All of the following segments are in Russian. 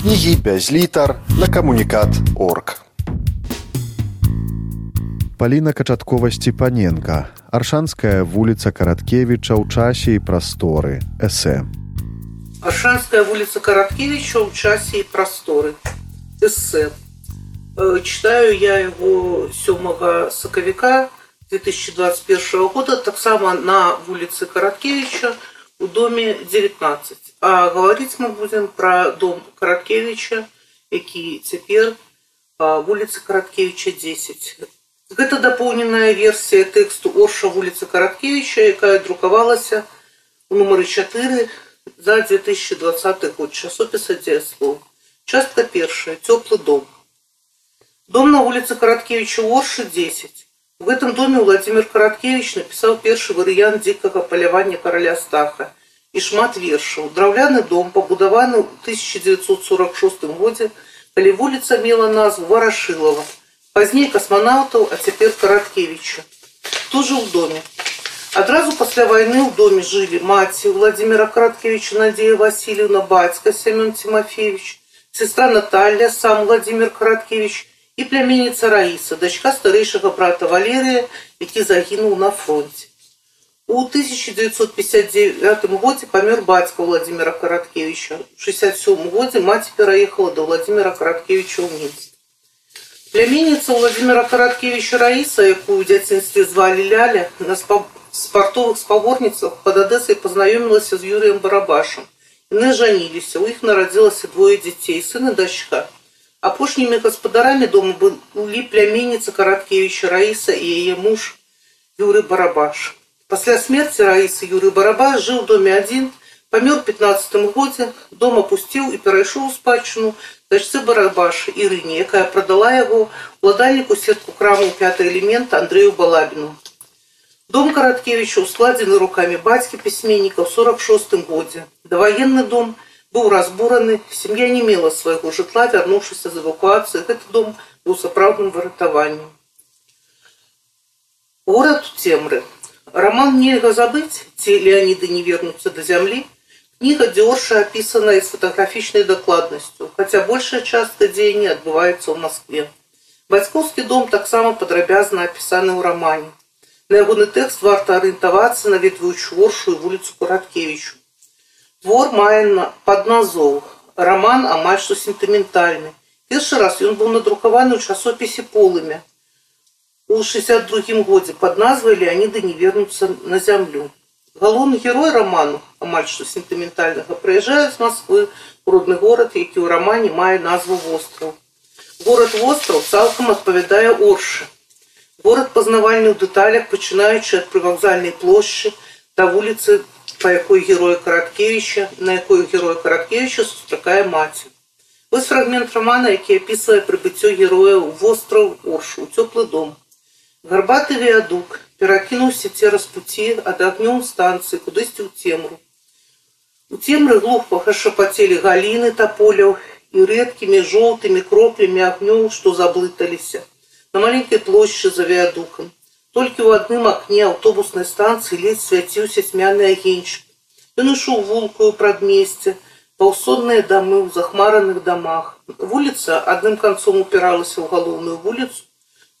кнігі без літар на камунікат орг. Паліна качаткова сцепаненко аршанская вуліца караткевіча ў часе і прасторы эсэ Аршанская вулица Короткевича в часе и просторы. Эссе. Э, Читаю я его 7 соковика 2021 года, так само на улице Короткевича в доме 19. А говорить мы будем про дом Короткевича, який теперь по улице Короткевича 10. Гэта дополненная версия тексту Орша вулицы Короткевича, якая друкавалася у номеры 4 за 2020 год. Часопис «Одесслов». Частка первая. Теплый дом. Дом на улице Короткевича Орши, 10. В этом доме Владимир Короткевич написал первый вариант дикого полявания короля Стаха и шмат вершаў. Драўляны дом, пабудаваны ў 1946 годзе, калі вуліца мела назву Варашылава. Пазней космонавтаў, а цяпер Караткевича. Тут жыў в доме. Адразу пасля вайны ў доме жылі маці Владимира Караткевича Надея Васильевна, бацька Семен Тимофеевич, сестра Наталья, сам Владимир Караткевич і пляменніца Раіса, дачка старэйшага брата Валерія, які загінуў на фронте. У 1959 годзе памёр бацька Владимира Караткевича. У 67 годзе маці пераехала да Владимира Караткевича ў Мінск. Пляменніца Владимира Караткевича Раіса, якую ў дзяцінстве звалі Ляля, на спа- спартовых спаборніцах пад Адэсай пазнаёмілася з Юрыем Барабашам. Яны жаніліся, у іх нарадзілася двое дзяцей, сын і дачка. Апошнімі гаспадарамі дома былі пляменніца Караткевича Раіса і яе муж Юры Барабаш. Пасля смерці Раісы Юры Барабаш жыў у доме адзін, памёр у 15 годзе, дом апусціў і перайшоў у спадчыну дачцы Барабаша Ірыне, якая прадала яго уладальніку сетку краму пяты элемент Андрею Балабіну. Дом Караткевича ускладзены руками бацькі пісьменніка ў 46 годзе. Даваенны дом быў разбураны, сям'я не мела свайго жытла, вярнуўшыся з эвакуацыі, гэты дом быў сапраўдным выратаваннем. Горад у цемры. Роман нельга забыць, ці Леониды не вернуцца да зямлі. Кніга Дзёрша апісаная з фотаграфічнай дакладнасцю, хаця большая частка дзеяння адбываецца ў Маскве. Бацькоўскі дом таксама падрабязна апісаны ў рамане. На ягоны тэкст варта арыентавацца, наведваючы воршу і вуліцу Караткевічу. Твор мае на- падназоў. Раман амаль што сентыментальны. Першы раз ён быў надрукаваны ў часопісе полымя у 62 годзе пад назвай Леониды не вернуцца на зямлю. Галоўны герой раману, амаль што сентыментальнага, прыязджае з Масквы у родны горад, які ў рамане мае назву востраў. Горад востраў цалкам адпавядае Оршы. Горад пазнавальны ў дэталях, пачынаючы ад прывакзальнай плошчы да вуліцы, па якой героя Караткевіча, на якой героя Караткевіча сустракае маці. Вось фрагмент рамана, які апісвае прыбыццё героя ў востраў Оршу, у цёплы дом. Гарбаты віадук перакінуўся цераз пуці ад агнём станцыі кудысьці ў цемру. У цемры глухпага шапацелі галіны таполяў і рэдкімі жоўтымі кроплямі агнёў, што заблыталіся. На маленькай плошчы за віадукам. Толькі ў адным акне аўтобуснай станцыі ледзь свяціўся цьмяны агеньчык. Ён ішоў вулкаю прадмесце, паўсонныя дамы ў захмараных дамах. Вуліца адным канцом упіралася ў галоўную вуліцу,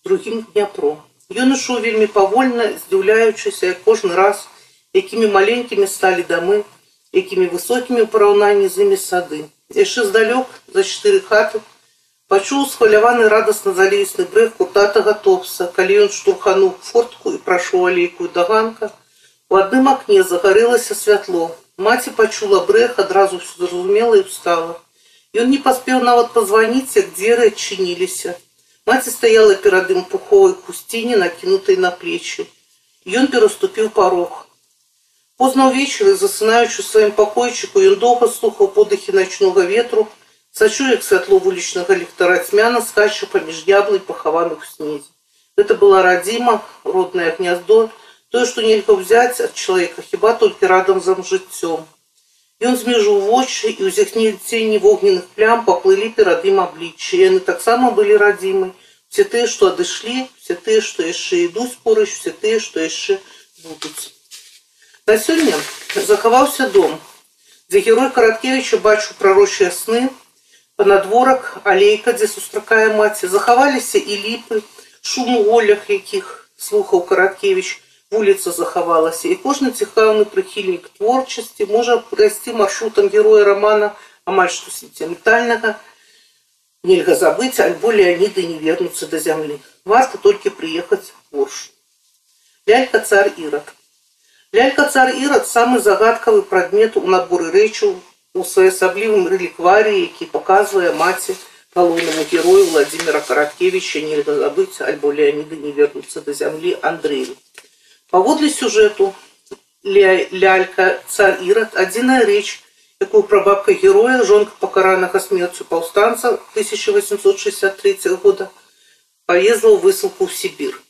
другім Дняпро. Ён ішоў вельмі павольна, здзіўляючыся, як кожны раз, якімі маленькімі сталі дамы, якімі высокімі ў параўнанні з імі сады. Яшчэ здалёк, за чатыры хаты, пачуў схваляваны радасна залесны брэх куртатага топса, калі ён штурхануў фортку і прайшоў алейкую даганка. У адным акне загарэлася святло. Маці пачула брэх, адразу ўсё зразумела і ўстала. Ён не паспеў нават пазваніць, як дзверы адчыніліся. Маці стаяла перад ім пуховай хусціне, накінутай на плечы. Ён пераступіў парог. Позна ўвечары, засынаючы ў сваім пакойчыку, ён доўга слухаў подыхі начнога ветру, сачуў, як святло вулічнага ліхтара цьмяна скача паміж яблый пахаваных у снезе. Гэта была радзіма, роднае гняздо, тое, што нельга ўзяць ад чалавека хіба толькі радам за жыццём. Ён змежыў вочы і ў зіхні цені вогненных плям паплылі перад ім абліччы. Яны таксама былі радзімы. Все тыя, што адышлі, все тыя, што яшчэ ідуць поруч, все тыя, што яшчэ будуць. На сёння захаваўся дом, дзе герой Караткевіча бачыў прарочыя сны, панадворак алейка дзе сустракае маці захаваліся і ліпы шум у голях якіх слухаў караткевич вуліца захавалася і кожны цікаўны прыхільнік творчасці можа прайсці маршрутам героя романа амаль што сентиментальнага нельга забыць альбо леаніды не вернуцца да зямлі варта толькі прыехаць горш лялька цар ірак лялька цар ірак самы загадкавы прадмет у наборы рэчаў у своеасаблівым рэлікварыі які паказвае маці галоўнаму герою владимира караткевича нельга забыць альбо леаніды не вернуцца да зямлі андрею паводле сюжэту лялька цар ірад адзіная рэч якую прабабка героя жонка пакаранага смерцю паўстанца 1863 года павезла ў высылку ў сібір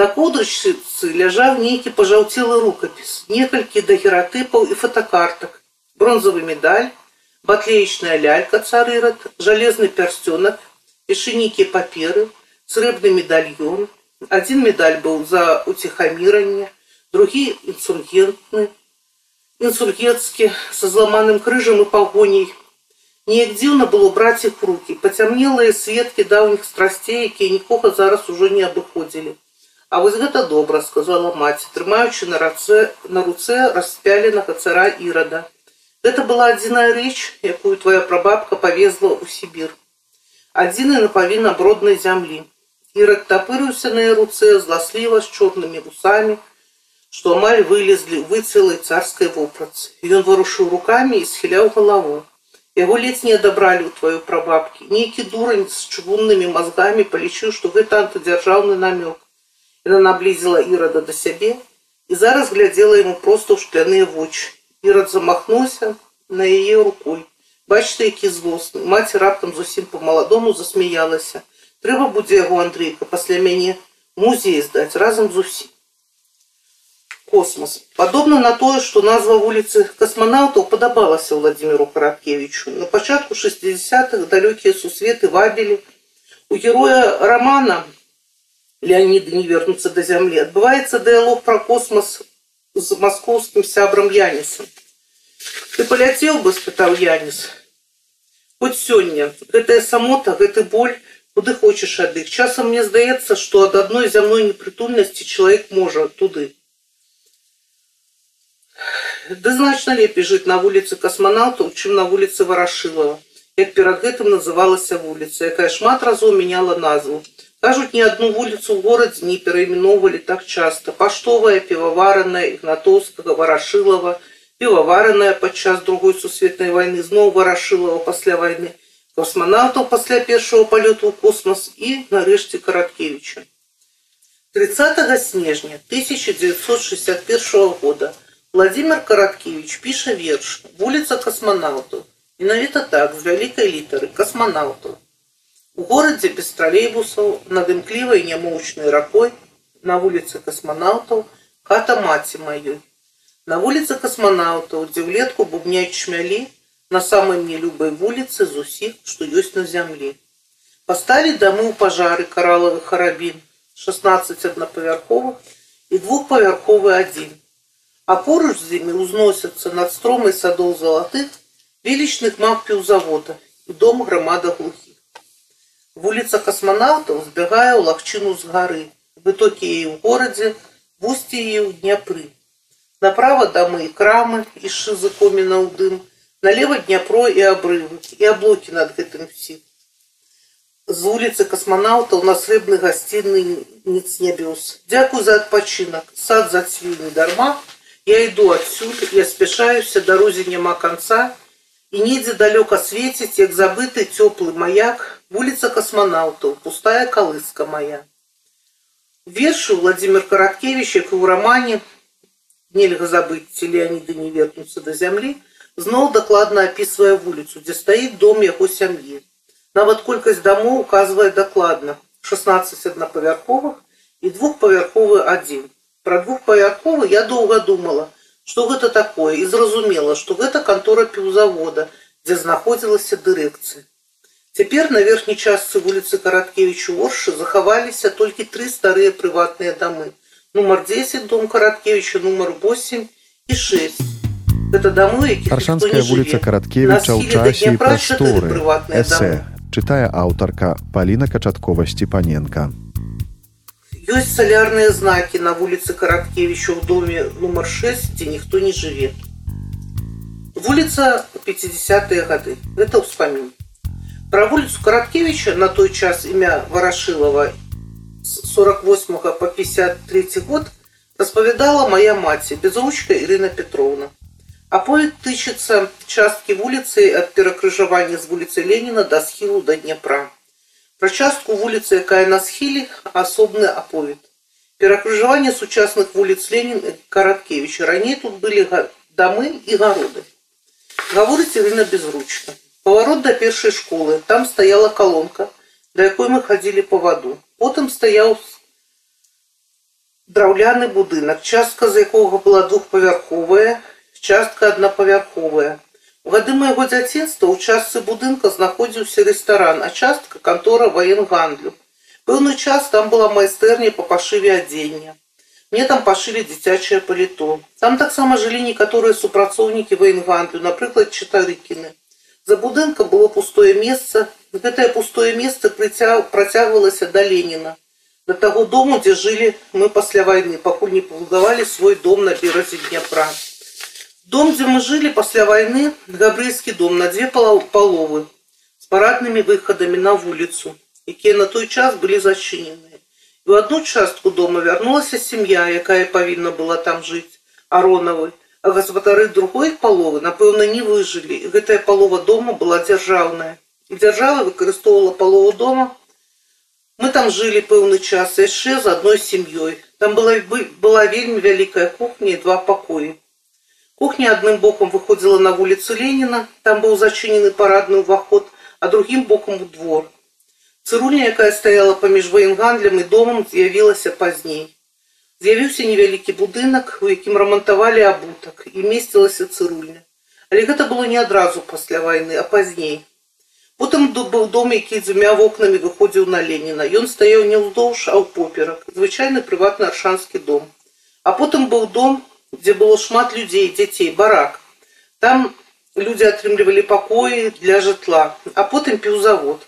на кудрачцы ляжаў нейкі пажаўцелы рукапіс некалькі дагератыпаў і фотокартак бронзавы медаль батлеечная лялька царырад жалезны пярсцёнак ішынікі паперы срэбны медальён адзін медаль быў за уціхаміранне другі інсургентны інсургецкі са зламаным крыжам і пагоняй. Неяк дзіўна было браць іх рукі, пацямнелыя сведкі даўніх страсцей, якія нікога зараз ужо не абыходзілі. А вось гэта добра, сказала маці, трымаючы на рацэ на руцэ распяленага цара ірада. Гэта была адзіная рэч, якую твоя прабабка павезла ў Сібір. Адзіны напавін аброднай зямлі. Ірад тапырыўся на яе руцэ зласліва з чорнымі вусамі, што амаль вылезлі выцэлай царскай вопратцы. Ён варушыў рукамі і схіляў галаву. Яго ледзь не адабралі ў тваю прабабкі. Нейкі дурань з чыгуннымі мазгамі палічыў, што гэта антыдзяржаўны намёк. Яна наблізіла ірада да сябе і зараз глядзела яму проста ў шкляныя вочы. Ірад замахнуўся на яе рукой. Бачце, які злосны. Маці раптам зусім па-маладому засмяялася. Трэба будзе яго Андрейка пасля мяне музей здаць разам з усім космос. Падобна на тое, што назва вуліцы касманаўтаў падабалася Владимиру Караткевичу. На пачатку 60-х далёкія сусветы вабілі. У героя романа Леонида не вернуцца да зямлі. Адбываецца дыялог пра космос з маскоўскім сябрам Янісам. Ты паляцеў бы, спытаў Яніс. Хоць сёння гэтая самота, гэты боль, куды хочаш ад іх. Часам мне здаецца, што ад адной зямной непрытульнасці чалавек можа туды. Да значна лепей жыць на вуліцы касманаўтаў, чым на вуліцы варашылава, як перад гэтым называлася вуліца, якая шмат разоў мяняла назву. Кажуць, ні адну вуліцу ў горадзе не перайменоўвалі так часта. Паштовая, півавараная, ігнатоўскага, варашылава, півавараная падчас другой сусветнай вайны зноў варашылава пасля вайны, косманаўтаў пасля першага палёту ў космас і нарэшце караткевіча. 30 снежня 1961 года Владимир Караткевич піша верш вуліца касманаўтаў. Менавіта так з вялікай літары касманаўтаў. У горадзе без тралейбусаў над імклівай нямоўчнай ракой на вуліцы касманаўтаў хата маці маёй. На вуліцы касманаўтаў, дзе влетку бубняць шмялі на самай мне любай вуліцы з усіх, што ёсць на зямлі. Пасталі дамы ў пажары каралавы харабін 16 аднапавярховых і двухпавярховы адзін а поруч з імі ўзносяцца над стромай садоў залатых велічных маппіў завода і дом грамада глухіх. Вуліца касманаўтаў збягае ў лагчыну з гары, вытокі яе ў горадзе, вусці яе ў дняпры. Направа дамы і крамы і шызы коміна ў дым, налева дняпро і абрывы і аблокі над гэтым усім. З вуліцы касманаўтаў на срэбны гасцінны ніц нябёс. Дзякуй за адпачынак, сад зацвіў не дарма, Я иду отсюда, я спешаюся, дорозе нема конца, и недзе далёка светіць, як забыты цёплы маяк, вуліца касманаўтаў, пустая калыска моя. Вершу Владимир Караткевич, як і ў рамане нельга забыць, ці Леаніды не вернуцца да зямлі, зноў дакладна апісвае вуліцу, дзе стаіць дом яго сям'і. Нават колькасць дамоў указвае дакладна 16 аднапавярховых і двухпавярховы адзін. Пра двухпавярховы я доўга думала, што гэта такое і зразумела, што гэта кантора піўзавода, дзе знаходзілася дырэкцыя. Цяпер на верхняй частцы вуліцы караткевічу оршы захаваліся толькі тры старыя прыватныя дамы. Нумар 10 дом караткевіча, нумар 8 і 6. Гэта дамы, якіх Аршанская вуліца Караткевіча ў часе і прасторы. Эсэ. Чытае аўтарка Паліна Качаткова-Сцепаненка. Ёсць салярныя знакі на вуліцы Караткевіча ў доме нумар 6, дзе ніхто не жыве. Вуліца 50-е гады. Гэта ўспамін. Пра вуліцу Караткевіча на той час імя Варашылава з 48 по 53 год распавядала моя маці, безручка Ірына Петровна. Аповед тычыцца часткі вуліцы ад перакрыжавання з вуліцы Леніна да схілу да Дняпра. Пра частку вуліцы, якая на схіле, асобны аповед. Перакрыжаванне сучасных вуліц Ленін і Караткевіча. Раней тут былі дамы і гароды. Гаворыць Ірына безручна. Поворот до першай школы. Там стаяла колонка, да якой мы ходили по ваду. Потым стаяў драўляны будынак, частка з якога была двухпавярховая, частка аднапавярховая. У гады майго дзяцінства ў частцы будынка знаходзіўся рэстаран, а частка кантора ваенгандлю. Пэўны час там была майстэрня па пашыве адзення. Мне там пашылі дзіцячае паліто. Там таксама жылі некаторыя супрацоўнікі ваенгандлю, напрыклад, чытарыкіны. За будынкам было пустое месца. Гэтае пустое месца працягвалася да Леніна. Да таго дому, дзе жылі мы пасля вайны, пакуль не пабудавалі свой дом на беразе Дняпра. Дом, дзе мы жылі пасля вайны, габрэйскі дом на дзве паловы з параднымі выхадамі на вуліцу, якія на той час былі зачыненыя. І ў адну частку дома вярнулася сям'я, якая павінна была там жыць, Аронавы, а гаспадары другой паловы напэўна не выжылі гэтая палова дома была дзяржаўная і дзяржава выкарыстоўвала палову дома мы там жылі пэўны час яшчэ з адной сям'ёй там была была вельмі вялікая кухня і два пакоі кухня адным бокам выходзіла на вуліцу леніна там быў зачынены парадны ўваход а другім бокам у двор цырульня якая стаяла паміж ваенгандлем і домам з'явілася пазней З'явіўся невялікі будынак, у якім рамантавалі абутак і месцілася цырульня. Але гэта было не адразу пасля вайны, а пазней. Потым быў дом, які дзвюмя вокнамі выходзіў на Леніна. Ён стаяў не ўздоўж, а ў поперак, звычайны прыватны аршанскі дом. А потым быў дом, дзе было шмат людзей, дзяцей, барак. Там людзі атрымлівалі пакоі для жытла, а потым піўзавод.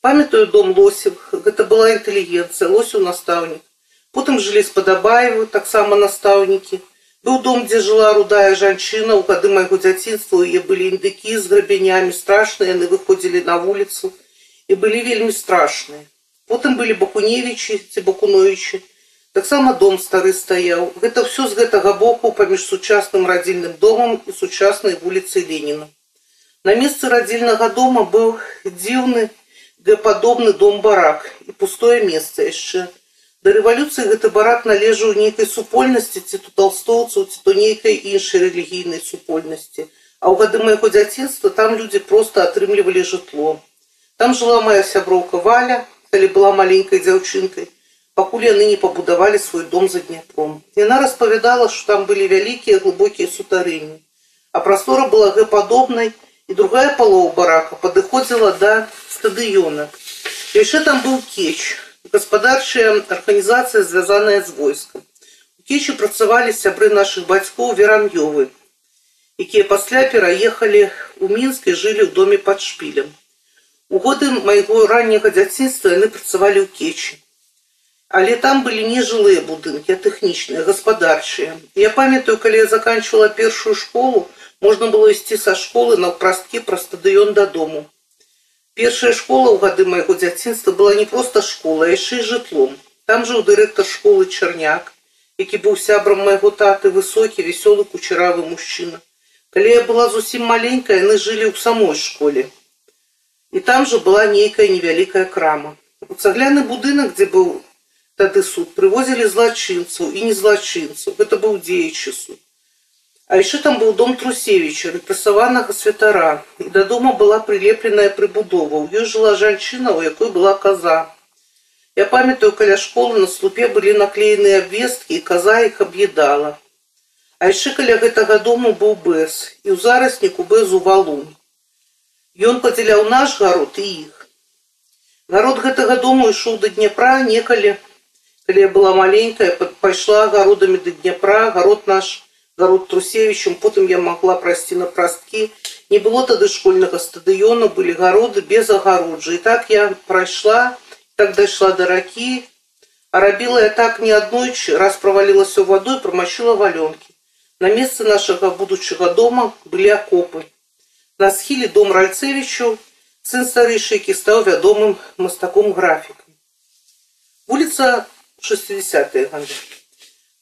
Памятаю дом лосев, гэта была інтэлігенцыя, лосю настаўнік. Потым жылі спадабаевы, таксама настаўнікі. Быў дом, дзе жыла рудая жанчына, у гады майго дзяцінства яе былі індыкі з грабянямі страшныя, яны выходзілі на вуліцу і былі вельмі страшныя. Потым былі бакуневічы ці бакуновічы. Таксама дом стары стаяў. Гэта ўсё з гэтага боку паміж сучасным радзільным домам і сучаснай вуліцай Леніна. На месцы радзільнага дома быў дзіўны г-падобны дом барак і пустое месца яшчэ. Да рэвалюцыі гэты барак належаў нейкай супольнасці ці то толстоўцаў ці то нейкай іншай рэлігійнай супольнасці. А ў гады майго дзяцінства там людзі проста атрымлівалі жытло. Там жыла моя сяброўка валя, калі была маленькай дзяўчынкай, пакуль яны не пабудавалі свой дом за дняпром. Яна распавядала, што там былі вялікія глыбокія сутарэнні. А прастора была гэпадобнай і другая палова барака падыходзіла да стадыёна. Яшчэ там быў кеч, гаспадарчая арганізацыя звязаная з войскам у кечы працавалі сябры наших бацькоў веранёвы якія пасля пераехалі у мінск і жылі ў доме под шпілем у годы майго ранняга дзяцінства яны працавалі ў кечы але там былі нежылыя будынкі тэхнічныя гаспадарчыя я памятаю калі я заканчивала першую школу можна было ісці са школы на прасткі пра стадыён дадому Першая школа ў гады майго дзяцінства была не проста школа, яшчэ і жытлом. Там жыў дырэктар школы чарняк, які быў сябрам майго таты высокі вясёлы кучаравы мужчына. Калі я была зусім маленькая, яны жылі ў самой школе. І там жа была нейкая невялікая крама. У цагляны будынак, дзе быў тады суд, прывозілі злачынцаў і незлачынцаў. Гэта быў дзеючы суд. А яшчэ там быў дом Трусевіча, рэпрэсаванага святара. І да дома была прылепленая прыбудова. У ёй жыла жанчына, у якой была каза. Я памятаю, каля школы на слупе былі наклееныя абвесткі, і каза іх аб'едала. А яшчэ каля гэтага дому быў бэс, і ў зарасніку бэзу валун. Ён падзяляў наш гарод і іх. Гарод гэтага дому ішоў да Дняпра некалі, калі я была маленькая, пайшла гародамі да Дняпра, гарод наш, гарод трусевічым потым я могла прайсці на прасткі не было тады школьнага стадыёна былі гароды без агароджы і так я прайшла так дайшла да ракі а рабіла я так не аднойчы раз правалілася ў ваду і прамачыла валёнкі на месцы нашага будучага дома былі акопы на схіле дом ральцевічу сын старэйшы які стаў вядомым мастаком графікам вуліца 60 гады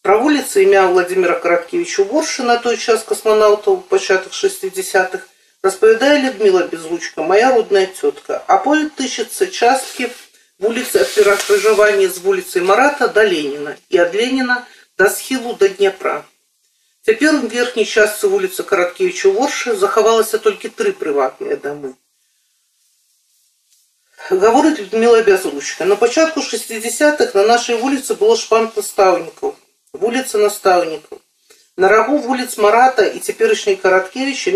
Про улицы имя Владимира Короткевича Ворши на той час космонавтов початок 60-х распавядае Людмила Безлучка, моя родная тетка. А поет тыщется частки в улице от перакрыжавання з вуліцы Марата до Ленина и от Ленина до схілу до Днепра. Цяпер у верхняй частцы вуліцы Караткевіча Воршы захавалася толькі тры прыватныя дамы. Гаворыць Людмила Бязлучка. На початку 60-х на нашей улице было шпант наставников вуліца настаўнікаў. На рагу вуліц Марата і цяперашняй караткевіча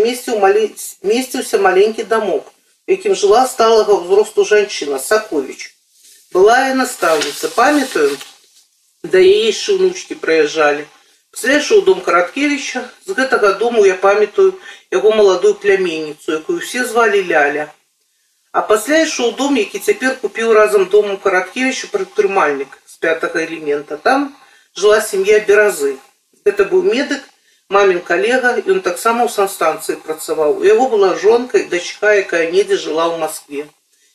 месціўся маленькі дамок, якім жыла сталага ўзросту жанчына Саковіч. Была і настаўніца, памятаю, да яе яшчэ ўнучкі прыязджалі. Пасля дом караткевіча, з гэтага дому я памятаю яго маладую пляменніцу, якую усе звалі ляля. А пасля ішоў дом, які цяпер купіў разам дому караткевіча прадпрымальнік з пятага элемента. Там жила семья Беразы. Это был медык, мамин калега, і он таксама ў санстанцыі працаваў. У яго была жонка і дачка, якая недзе жыла ў Маскве.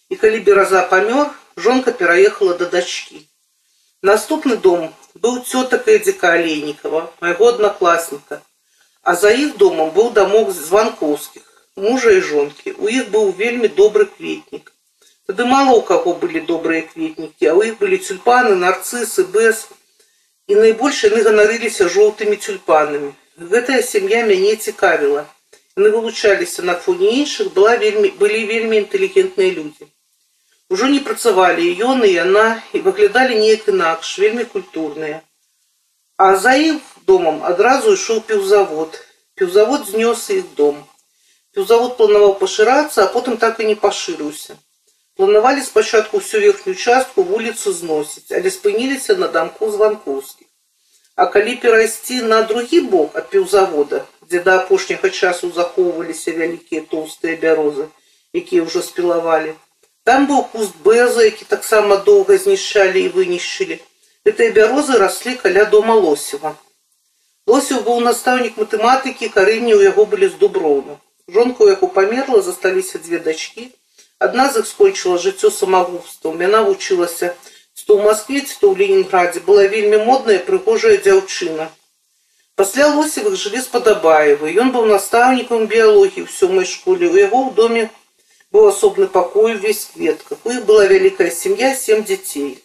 І калі Бераза памёр, жонка пераехала да дачкі. Наступны дом быў цётак Эдзіка Алейнікава, майго аднакласніка. А за іх домам быў дамок званкоўскіх, мужа і жонкі. У іх быў вельмі добры кветнік. Тады мало у каго былі добрыя кветнікі, а ў іх былі тюльпаны, нарцысы, бэс, і найбольш яны ганарыліся жоўтымі тюльпанамі. Гэтая сям'я мяне цікавіла. Яны вылучаліся на фоне іншых, была вельмі, былі вельмі інтэлігентныя людзі. Ужо не працавалі і ён і яна і выглядалі неяк інакш, вельмі культурныя. А за іх домам адразу ішоў піўзавод. Піўзавод знёс іх дом. Піўзавод планаваў пашырацца, а потым так і не пашырыўся. Планавалі спачатку ўсю верхнюю частку вуліцу зносіць, але спыніліся на дамку званкоўскіх. А калі перайсці на другі бок ад піўзавода, дзе да апошняга часу захоўваліся вялікія тоўстыя бярозы, якія ўжо спілавалі, там быў куст бэза, які таксама доўга знішчалі і вынішчылі. Гэтыя бярозы раслі каля дома Лосева. Лосев быў настаўнік матэматыкі, карэнні ў яго былі з дуброўна. Жонка, у яго памерла, засталіся дзве дачкі, Одна з іх скончыла жыццё самагубствам. Яна вучылася ці то ў Маскве, ці то ў Ленінградзе. Была вельмі модная прыгожая дзяўчына. Пасля лосевых жылі спадабаевы. Ён быў настаўнікам біялогіі ў сёмай школе. У яго ў доме быў асобны пакой увесь кветках. У іх была вялікая сям'я, сем дзяцей.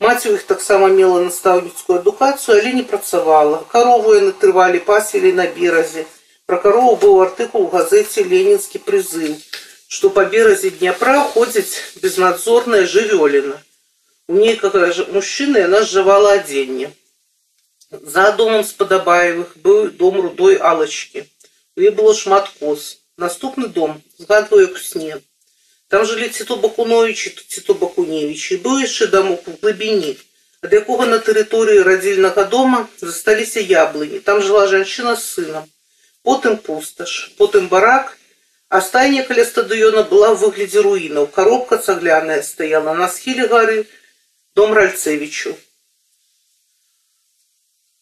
Маці ў іх таксама мела настаўніцкую адукацыю, але не працавала. Карову яны трывалі, пасвілі на беразе. Пра карову быў артыкул у газеце Ленінскі прызыў что по беразе Днепра ходзіць безнадзорная жывёліна. У нейкага мужчыны яна зжывала адзенне. За домом спадабаевых быў дом рудой алачкі. У ей было шмат коз. Наступны дом згадваю к сне. Там жылі ці то бакуновичі, ці то бакуневічы. Быў яшчэ дамок у глыбіні, ад якога на тэрыторыі радзільнага дома засталіся яблыні. Там жыла жанчына з сынам. Потым пусташ, потым барак а стайня каля стадыёна была ў выглядзе руінаў. Коробка цагляная стаяла на схіле гары дом Ральцевічу.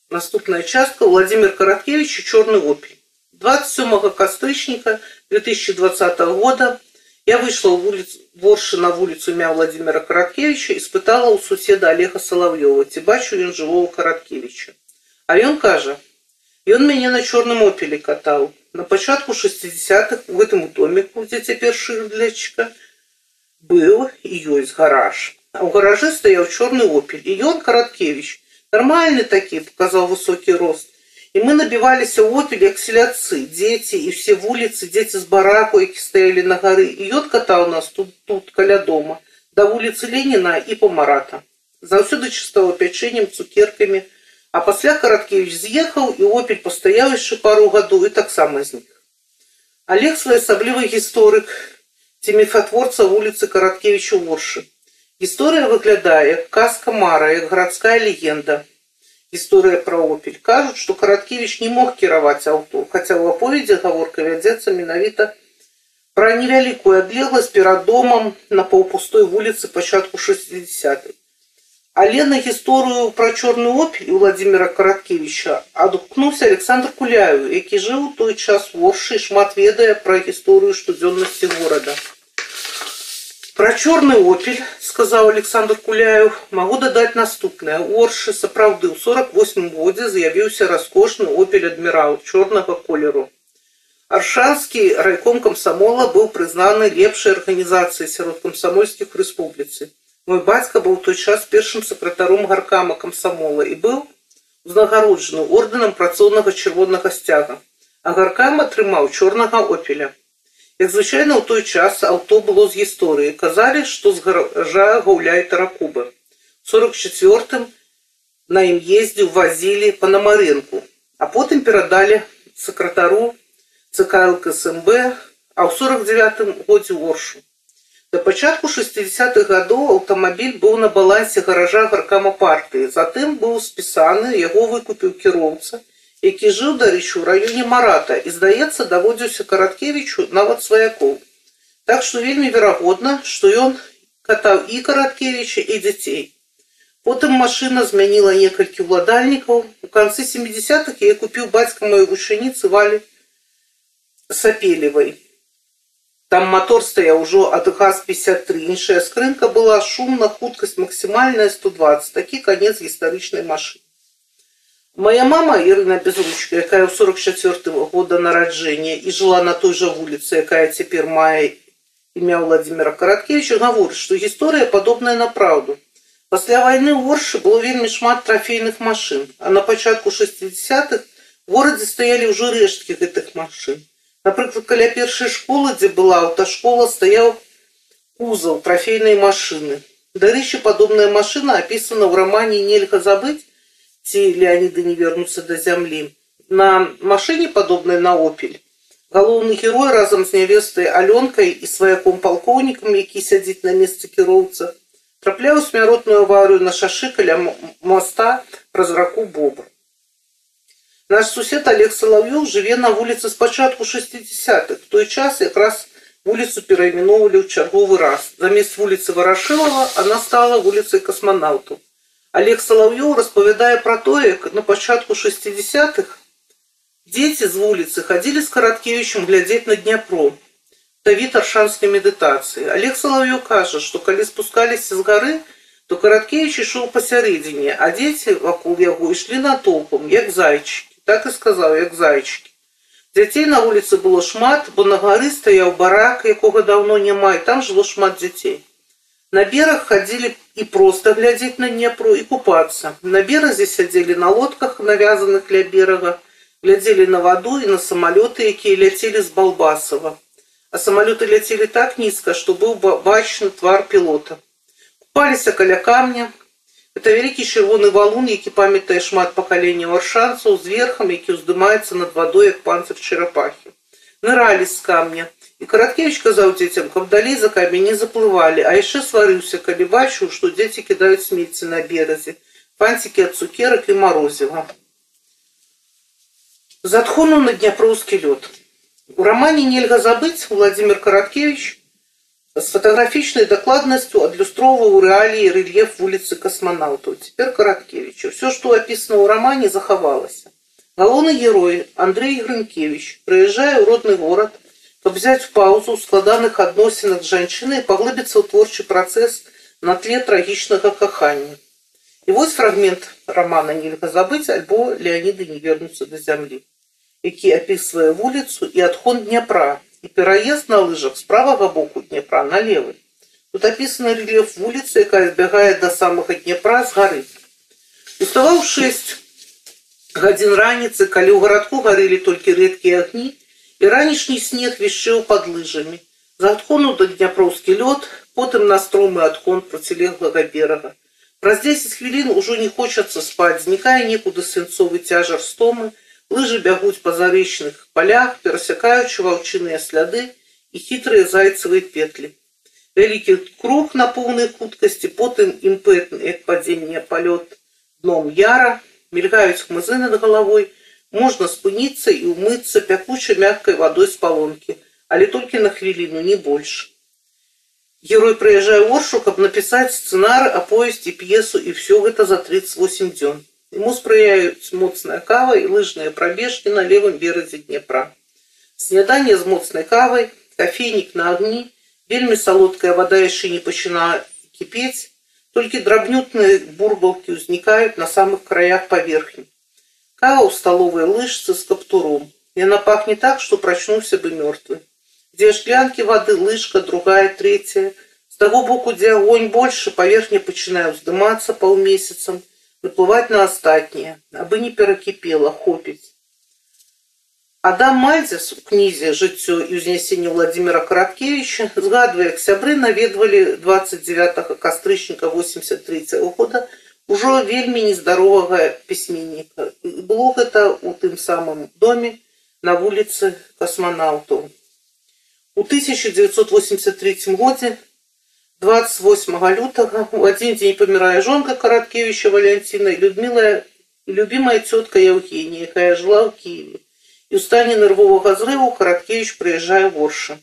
Наступная частка Владимир Караткевич и Черный опель. 27 кастрычника 2020 года я вышла в улицу, Ворши на улицу имя Владимира Караткевича и спытала у соседа Олега Соловьева, ці бачу ён живого Караткевича. А ён кажа, ён мяне на черном опеле катал на початку 60-х в этом домику, где цяпер шырлячка, был и ёсць гараж. А ў гаражы стаяў чорны опель. І ён Караткевич. Нормальны такі, показал высокі рост. І мы набіваліся ў опель як селяцы, дзеці і все вуліцы, дзеці з бараку, які стаялі на гары. І ён катаў нас тут, тут каля дома, да вуліцы Леніна і по Марата. Заўсёды чыстого пячэннем, цукеркамі, а пасля караткевич з'ехаў і опель пастаяў яшчэ пару гадоў і таксама знік олег своеасаблівы гісторык ці міфатворца вуліцы караткевічу воршы гісторыя выглядае казка мара як гарадская легенда Гісторыя пра опель кажуць, што караткевіч не мог кіраваць аўто, хаця ў аповедзе гаворка вядзецца менавіта пра невялікую адлегласць перад домам на паўпустой вуліцы пачатку 60-х. Але на гісторыю пра чорны опель у Владзіміра Караткевіча адгукнуўся Александр Куляю, які жыў у той час у Оршы і шмат ведае пра гісторыю штодзённасці горада. Пра чорны опель, сказаў Александр Куляев, магу дадаць наступнае. У Оршы сапраўды ў 48 годзе з'явіўся раскошны опель адмірал чорнага колеру. Аршанскі райком камсамола быў прызнаны лепшай арганізацыяй сярод камсамольскіх рэспубліцы. Мой бацька быў той час першым сакратаром гаркама камсамола і быў узнагароджаны ордэнам працоўнага чырвонага сцяга, а гаркам атрымаў чорнага опеля. Як звычайна ў той час аўто было з гісторыі, казалі, што з гаража гаўляе таракуба. 44 на ім ездзіў вазілі па намарынку, а потым перадалі сакратару ЦК ЛКСМБ, а ў 49 годзе оршу. Да пачатку 60-х гадоў аўтамабіль быў на балансе гаража гаркама партыі. Затым быў спісаны, яго выкупіў кіроўца, які жыў дарэчы ў раёне Марата і, здаецца, даводзіўся караткевічу нават сваякоў. Так што вельмі верагодна, што ён катаў і караткевіча і дзяцей. Потым машына змяніла некалькі ўладальнікаў. У канцы 70-х я купіў бацька маёй вучаніцы валі сапелевай. Там мотор стаяў ужо ад газ-53. Іншая скрынка была шумна, хуткасць максімальная 120. Такі канец гістарычнай машыны. Моя мама Ірына Безручка, якая ў 44 -го года нараджэння і жыла на той жа вуліцы, якая цяпер мае імя Владимира Караткевича, гаворыць, што гісторыя падобная на праўду. Пасля вайны ў Оршы было вельмі шмат трафейных машын, а на пачатку 60-х в горадзе стаялі ўжо рэшткі гэтых машын. Напрыклад, каля першай школы, дзе была аўташкола, стаяў кузаў трафейнай машыны. Дарэчы, падобная машына апісана ў рамане нельга забыць, ці Леаніды не вернуцца да зямлі. На машыне падобнай на опель. Галоўны герой разам з нявестай алёнкай і сваяком палкоўнікам, які сядзіць на месцы кіроўца, трапляў смяротную аварыю на шашы каля моста праз раку бобр. Наш сусед Олег Соловьев жыве на вуліцы спачатку 60-х. В той час якраз вуліцу перайменоўвалі ў чарговы раз. Замест вуліцы Варашылава она стала вуліцай касманаўту. Олег Соловьев распавядае пра тое, як на пачатку 60-х дзеці з вуліцы хадзілі з караткевічам глядзець на Дняпро. Давід аршанскай медытацыі. Олег Соловьев кажа, што калі спускаліся з гары, то караткевич ішоў пасярэдзіне, а дзеці вакол яго ішлі натоўпам, як зайчыкі так і сказаў як зайчыкі дзяцей на вуліцы было шмат бо на гары стаяў барак якога даўно няма і там жыло шмат дзяцей на бераг хадзілі і проста глядзець на дняпро і купацца на беразе сядзелі на лодках навязаных ля берага глядзелі на ваду і на самалёты якія ляцелі з балбасава а самалёты ляцелі так нізка што быў бачны твар пілота купаліся каля камня Это вялікі чырвоны валун, які памятае шмат пакаленняў аршанцаў з верхам, які ўздымаецца над вадой як панцыр чарапахі. Ныралі з камня. І караткевич казаў дзецям, каб далей за камень не заплывалі, а яшчэ сварыўся, калі бачыў, што дзеці кідаюць смецці на беразе, панцікі ад цукерак і марозіва. Затхонуў на дняпроўскі лёд. У рамане нельга забыць Владимир Караткевич с фотографічнай дакладнасцю адлюстроўваў рэаліі рэльеф вуліцы касманаўтаў цяпер караткевичу все што апісана ў рамане захавалася галоўны герой Андрей грынкевич прыязджае ў родны горад каб взять паузу ў складаных адносінах з жанчынай паглыбіцца ў творчы працэс на тле трагічнага кахання і вось фрагмент романа нельга забыць альбо леаніды не вернуцца да зямлі які апісвае вуліцу і адхон дняпра і пераезд на лыжах з правага боку Днепра на левы. Тут апісаны рэльеф вуліцы, якая збягае да самага Днепра з гары. Уставаў 6 гадзін раніцы, калі ў гарадку гарэлі толькі рэдкія агні, і ранішні снег вішчэў пад лыжамі. За адхону да дняпроўскі лёд, потым на стромы адхон процілеглага берага. Праз 10 хвілін ужо не хочацца спаць, знікае некуды свінцовы цяжар стомы, Лыжы бягуць па зарэчных палях, перасякаючы ваўчыныя сляды і хітрыя зайцавыя петлі. Вялікі круг на поўнай хуткасці, потым імпэтны, як падзенне палёт дном яра, Мелькают хмызы над головой, можно спыниться и умыться пякучей мягкой водой с полонки, але только на хвилину, не больше. Герой прыязджае ў оршу, каб напісаць сцэнар, аповесці п'есу і все гэта за 38 дзён. Ему спрыяюць моцная кава і лыжныя прабежкі на левым беразе Днепра. Снядание з моцнай кавай, кофейник на огни, вельмі солодкая вода яшчэ не пачынае кипеть, только дробнютные бурбалки возникают на самых краях поверхни. Кава у столовой лыжцы с каптуром. И она пахнет так, что прочнулся бы мертвый. Где шклянки воды, лыжка, другая, третья. С того боку, где огонь больше, поверхня начинает вздыматься полмесяцем, выплывать на остатние, абы не перакипела, хопить. Адам Мальзес у кнізе жыццё і ўзнясенне Владимира Караткевича згадвае, як сябры наведвалі 29 кастрычніка 83 -го года ўжо вельмі нездаровага пісьменніка. Было гэта ў тым самым доме на вуліцы касманаўтаў. У 1983 годзе 28 лютага у адзін дзень памірае жонка Караткевича Валянціна і Людміла любимая цётка Евгения, якая жыла ў Киеве. І ў стане нервовага зрыву Караткевич прыязджае в Орша.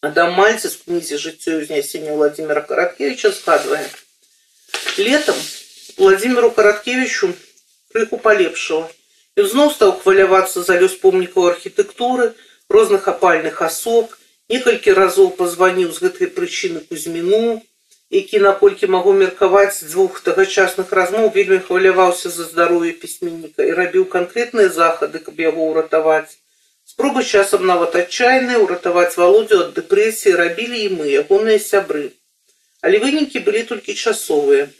Адам Мальцев в кнізе «Жыццё і ўзнясення Владимира Караткевича згадвае. Летом Владимиру Караткевичу крыху полепшало. І зноў стаў хвалявацца за лёс помнікаў архітэктуры, розных апальных асоб, некалькі разоў пазваніў з гэтай прычыны Кузьміну, які наколькі магу меркаваць з двух тагачасных размоў вельмі хваляваўся за здароўе пісьменніка і рабіў канкрэтныя захады, каб яго ўратаваць. Спробы часам нават адчайныя ўратаваць валодзю ад дэпрэсіі рабілі і мы, ягоныя сябры. Але вынікі былі толькі часовыя.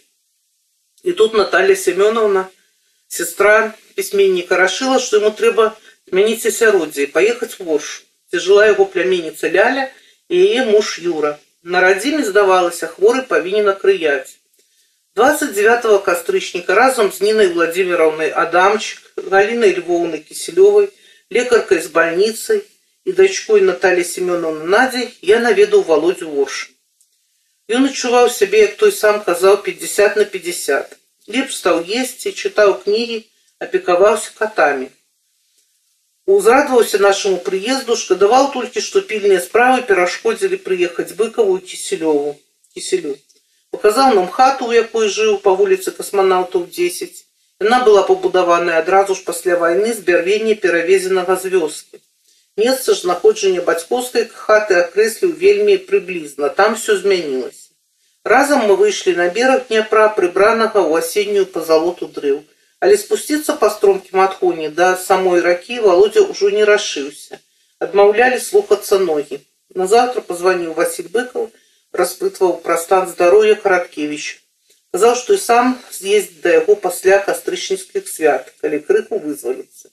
І тут Наталья Семёновна, сестра пісьменніка, рашыла, што яму трэба змяніць асяроддзе і паехаць у Оршу, дзе жыла яго пляменніца Ляля і яе муж Юра. На радзіме здавалася, хворы павінен акрыяць. 29 кастрычніка разам з Нінай Владимировнай Адамчык, Галінай Львоўнай Кіселёвай, лекаркай з бальніцай і дачкой Наталі Семёновны Надзей я наведаў володю Ворш. Ён адчуваў сябе, як той сам казаў 50 на 50. Лепш стаў есці, чытаў кнігі, апекаваўся катамі. Узрадаваўся нашаму прыезду, шкадаваў толькі, што пільныя справы перашкодзілі прыехаць быкаву кіселёву кіселю. Паказаў нам хату, у якой жыў па вуліцы касманаўтаў 10. Яна была пабудаваная адразу ж пасля вайны з бярвення перавезенага з вёскі. Месца ж знаходжання бацькоўскай хаты акрэсліў вельмі прыблізна, там все змянілася. Разам мы выйшлі на бераг Дняпра, прыбранага ў асеннюю пазалоту дрэў. Але спусціцца па стромкім адхоне да самой ракі володя ўжо не рашыўся. Адмаўлялі слухацца ногі. Назаўтра пазваніў Васіль быкаў, распытваў пра стан здароўя Хараткевіч. Казаў, што і сам з'ездзіць да яго пасля кастрычніцкіх свят, калі крыху вызваліцца.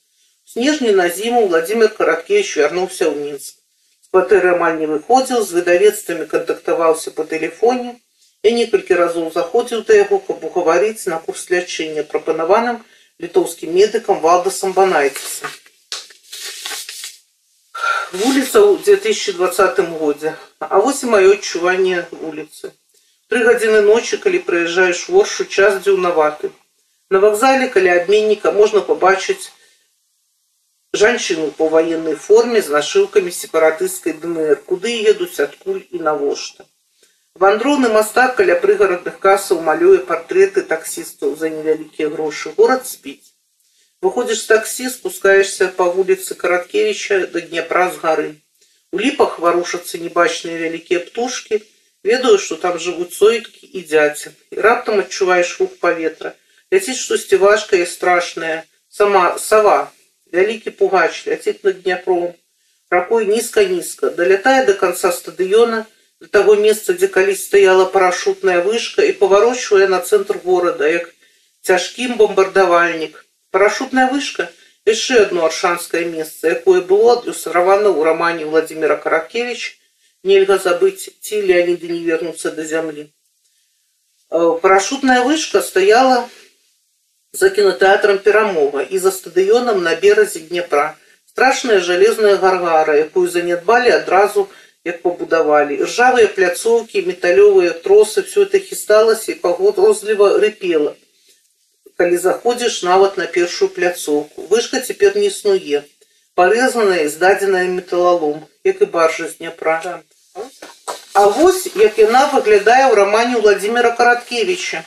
Снежні на зіму Владимир Караткевич вярнуўся ў мінск. З кватэры амаль не выходзіў, з выдавецтвамі кантактаваўся па тэлефоне, Я некалькі разоў заходзіў да яго, каб угаварыць на курс лячэння, прапанаваным літоўскім медыкам Валдасам Банайціса. Вуліца ў 2020 годзе. А вось і маё адчуванне вуліцы. Тры гадзіны ночы, калі прыязджаеш воршу, час дзіўнаваты. На вакзале каля абменніка можна пабачыць жанчыну па ваеннай форме з нашыўкамі сепаратысцкай ДНР, куды едуць адкуль і навошта. Вандроўны мастак каля прыгарадных касаў малюе партрэты таксістаў за невялікія грошы. Горад спіць. Выходзіш з таксі, спускаешся па вуліцы Караткевіча да Дняпра з гары. У ліпах варушацца небачныя вялікія птушкі. Ведаю, што там жывуць сойкі і дзяці. І раптам адчуваеш рух паветра. Ляціць штосьці важкае і страшнае. Сама сава, вялікі пугач, ляціць над Дняпром. Ракой нізка-нізка, далятае да канца стадыёна, до того месца, дзе калісь стаяла парашутная вышка і паварочвае на цэнтр горада, як цяжкім бомбардавальнік. Парашутная вышка яшчэ одно аршанскае месца, якое было адлюстравана ў рамане Владимира Каракевич нельга забыць ці Леониды не вернуцца да зямлі. Э, парашутная вышка стаяла за кінотэатрам перамога і за стадыёнам на беразе Днепра. Страшная жалезная гаргара, якую занядбалі адразу як побудовали. Ржавые пляцоўкі, металёвыя тросы, все это хісталася і пагрозліва рыпела. калі заходзіш нават на першую пляцоўку. Вышка цяпер не існуе. Парэзаная і здадзеная металалом, як і баржа з Дняпра. А вось як яна выглядае ў рамане Владимира Караткевича.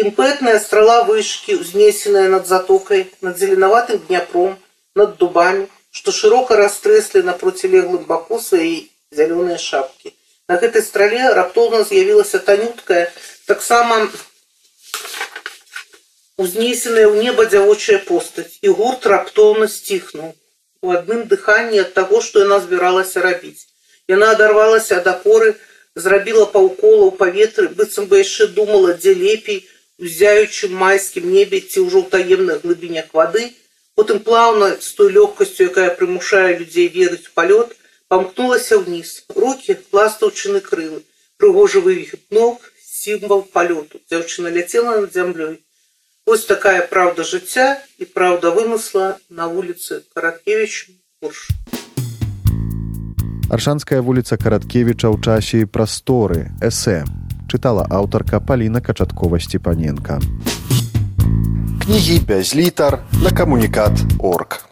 Імпэтная страла вышкі, узнесеная над затокай, над зеленаватым дняпром, над дубамі, што шырока растрэслі на процілеглым баку свае зялёныя шапкі. На гэтай страле раптоўна з'явілася танюткая, таксама узнесеная ў неба дзявочая постаць, і гурт раптоўна сціхнуў у адным дыханні ад таго, што яна збіралася рабіць. Яна адарвалася ад апоры, зрабіла паўкола ў паветры, быццам бы яшчэ думала, дзе лепей, у зяючым майскім небе ці ўжо ў таемных глыбінях вады, потым плаўна з той лёгкасцю, якая прымушае людзей верыць у палёт, памкнулася ўніз. Рукі пластаўчыны крылы, прыгожы вывіхат ног, сімвал палёту. Дзяўчына ляцела над зямлёй. Вось такая праўда жыцця і праўда вымысла на вуліцы Караткевіч Мурш. Аршанская вуліца Караткевіча ў часе і прасторы, эсэ, чытала аўтарка Паліна Качаткова Сцепаненка. Кнігі без літар на камунікат орг.